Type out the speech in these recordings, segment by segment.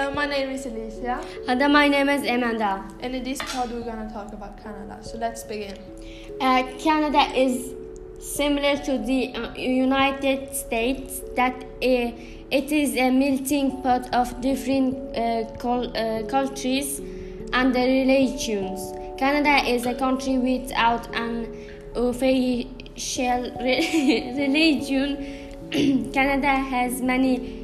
Hello, my name is Alicia, And my name is Amanda. and in this pod we're gonna talk about Canada. So let's begin. Uh, Canada is similar to the uh, United States that uh, it is a melting pot of different uh, cul- uh, cultures and religions. Canada is a country without an official re- religion. Canada has many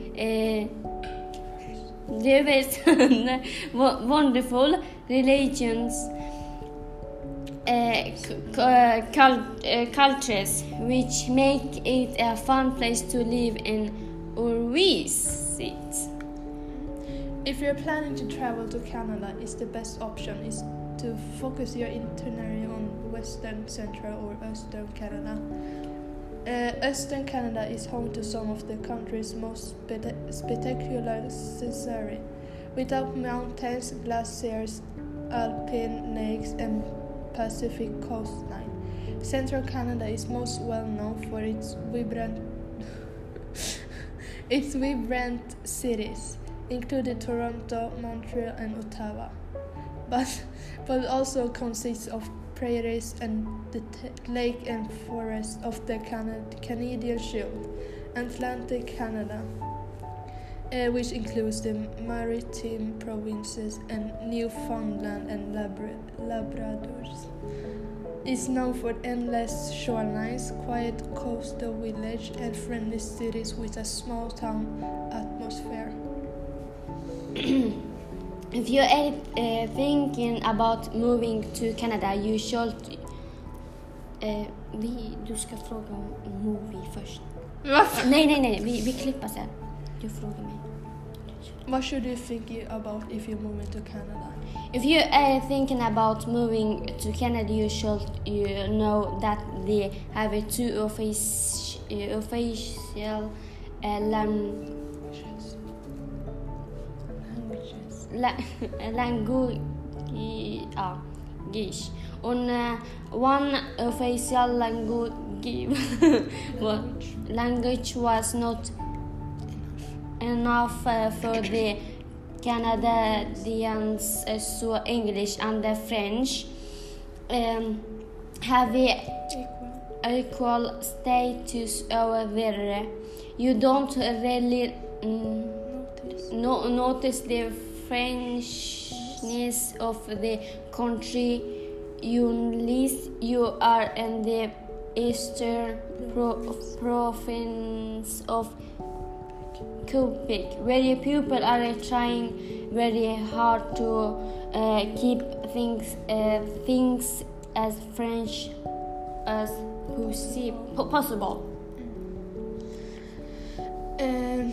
and wonderful religions uh, uh, cul- uh, cultures which make it a fun place to live in or visit. If you're planning to travel to Canada, it's the best option is to focus your itinerary on Western, Central, or Eastern Canada. Uh, Eastern Canada is home to some of the country's most spect- spectacular scenery, without mountains, glaciers, alpine lakes, and Pacific coastline. Central Canada is most well known for its vibrant its vibrant cities, including Toronto, Montreal, and Ottawa, but but also consists of prairies and the lake and forest of the Cana- Canadian Shield, Atlantic Canada, uh, which includes the maritime provinces and Newfoundland and Labra- Labradors. Is known for endless shorelines, quiet coastal village, and friendly cities with a small town atmosphere. If you are uh, thinking about moving to Canada, you should... Uh, vi, du ska fråga om movie först. Nej, nej, nej, vi, vi klipper sen. Du frågar mig. What should you think about if you're moving to Canada? If you are thinking about moving to Canada, you should you know that they have a two office, uh, official uh, lang, language. Gish. On uh, one official language, language was not enough uh, for the Canadians, uh, so English and the French um, have Equal. status over there. You don't really mm, Notice. no, notice the Frenchness of the country unless you are in the eastern pro- province of Quebec, where people are trying very hard to uh, keep things uh, things as French as possi- po- possible. And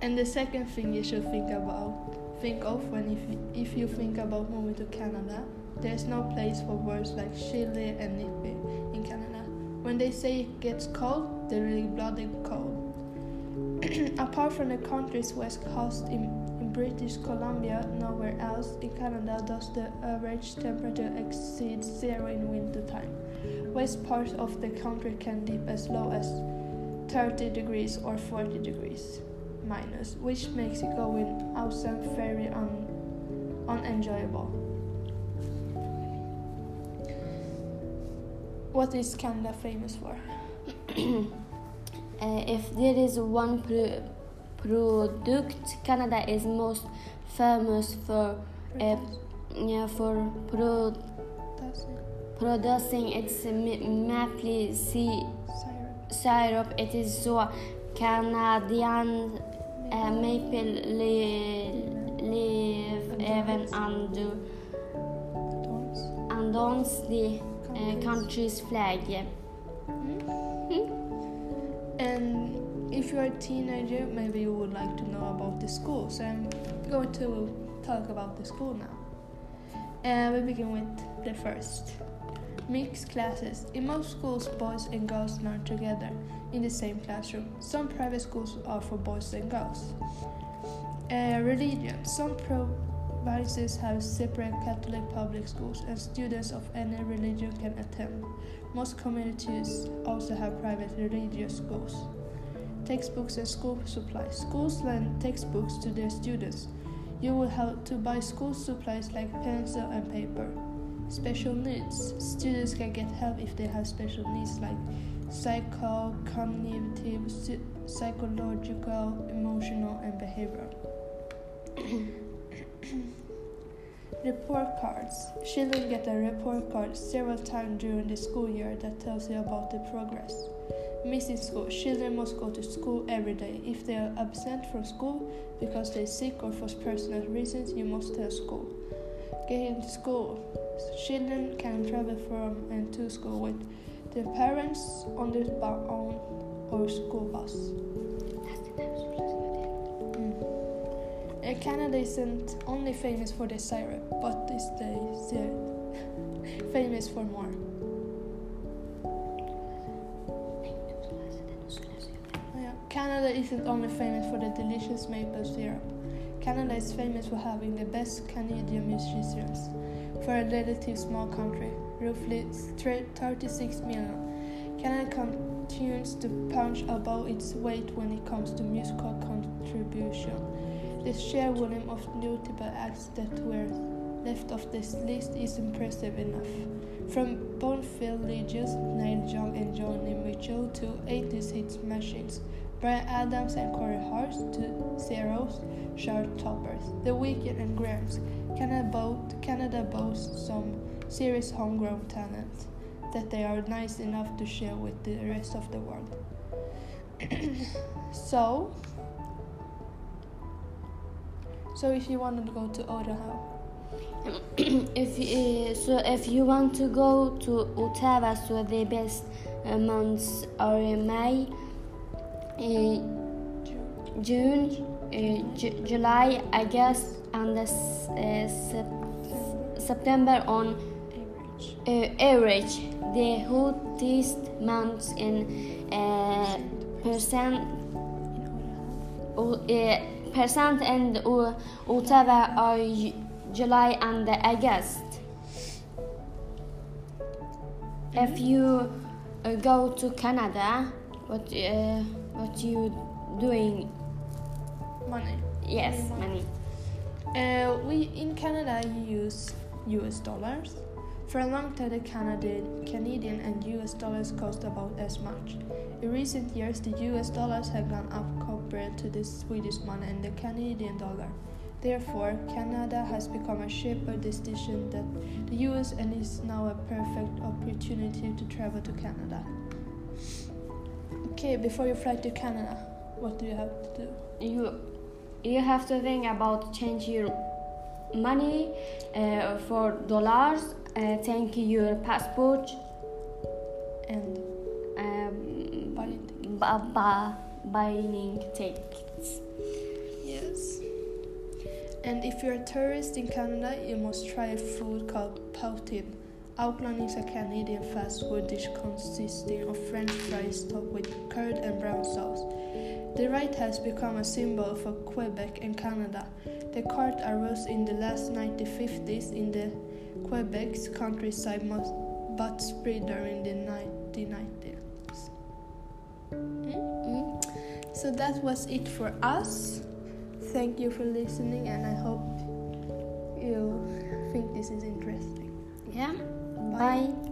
and the second thing you should think about, think of when if you, if you think about moving to Canada, there's no place for words like chilly and nippy in Canada. When they say it gets cold, they're really bloody cold. Apart from the country's west coast in, in British Columbia, nowhere else in Canada does the average temperature exceed zero in winter time. West parts of the country can dip as low as 30 degrees or 40 degrees minus, which makes it going outside very un- unenjoyable. What is Canada famous for? Uh, if there is one pro- product, Canada is most famous for uh, yeah, for pro- producing its maple Syrup. syrup. It is so Canadian uh, maple li- leaf även under Dons. andons the uh, country's flag. And if you're a teenager, maybe you would like to know about the school. So I'm going to talk about the school now. And we begin with the first. Mixed classes. In most schools, boys and girls learn together in the same classroom. Some private schools are for boys and girls. Uh, religion. Some provinces have separate Catholic public schools, and students of any religion can attend. Most communities also have private religious schools. textbooks and school supplies. Schools lend textbooks to their students. You will have to buy school supplies like pencil and paper. Special needs. Students can get help if they have special needs like psycho, cognitive, psychological, emotional, and behavioral. report cards. Children get a report card several times during the school year that tells you about the progress. Missing school. Children must go to school every day. If they are absent from school because they're sick or for personal reasons, you must tell school. Getting to school. Children can travel from and to school with their parents on their own or school bus. Mm. Canada isn't only famous for the syrup, but is the famous for more. Canada isn't only famous for the delicious maple syrup. Canada is famous for having the best Canadian musicians. For a relatively small country, roughly 36 million, Canada continues to punch above its weight when it comes to musical contribution. The sheer volume of notable acts that were left off this list is impressive enough. From Bonfield Legends, Neil Young and Joni Mitchell to 80s hit machines, Bryan Adams and Corey Hart to Zeros, chart toppers. The Weeknd and Grams. Canada, both, Canada boasts some serious homegrown talent that they are nice enough to share with the rest of the world. so, so if you want to go to Ottawa, if uh, so, if you want to go to Ottawa, so the best uh, months are May June, uh, July, August, and uh, September on average. The hottest months in percent percent and Ottawa are July and August. If you uh, go to Canada, what uh, what you doing? Money. Yes, money. Uh, we in Canada use U.S. dollars. For a long time, the Canadian, Canadian and U.S. dollars cost about as much. In recent years, the U.S. dollars have gone up compared to the Swedish money and the Canadian dollar. Therefore, Canada has become a cheaper destination than the US and is now a perfect opportunity to travel to Canada. Okay, before you fly to Canada, what do you have to do? You you have to think about change your money uh, for dollars, uh, take your passport, and um, tickets. Yes. And if you're a tourist in Canada, you must try a food called poutine. Outland is a Canadian fast food dish consisting of French fries topped with curd and brown sauce. The ride has become a symbol for Quebec and Canada. The cart arose in the last 1950s in the Quebec's countryside, but spread during the 1990s. Mm-hmm. So that was it for us. Thank you for listening, and I hope you think this is interesting. Yeah. 拜。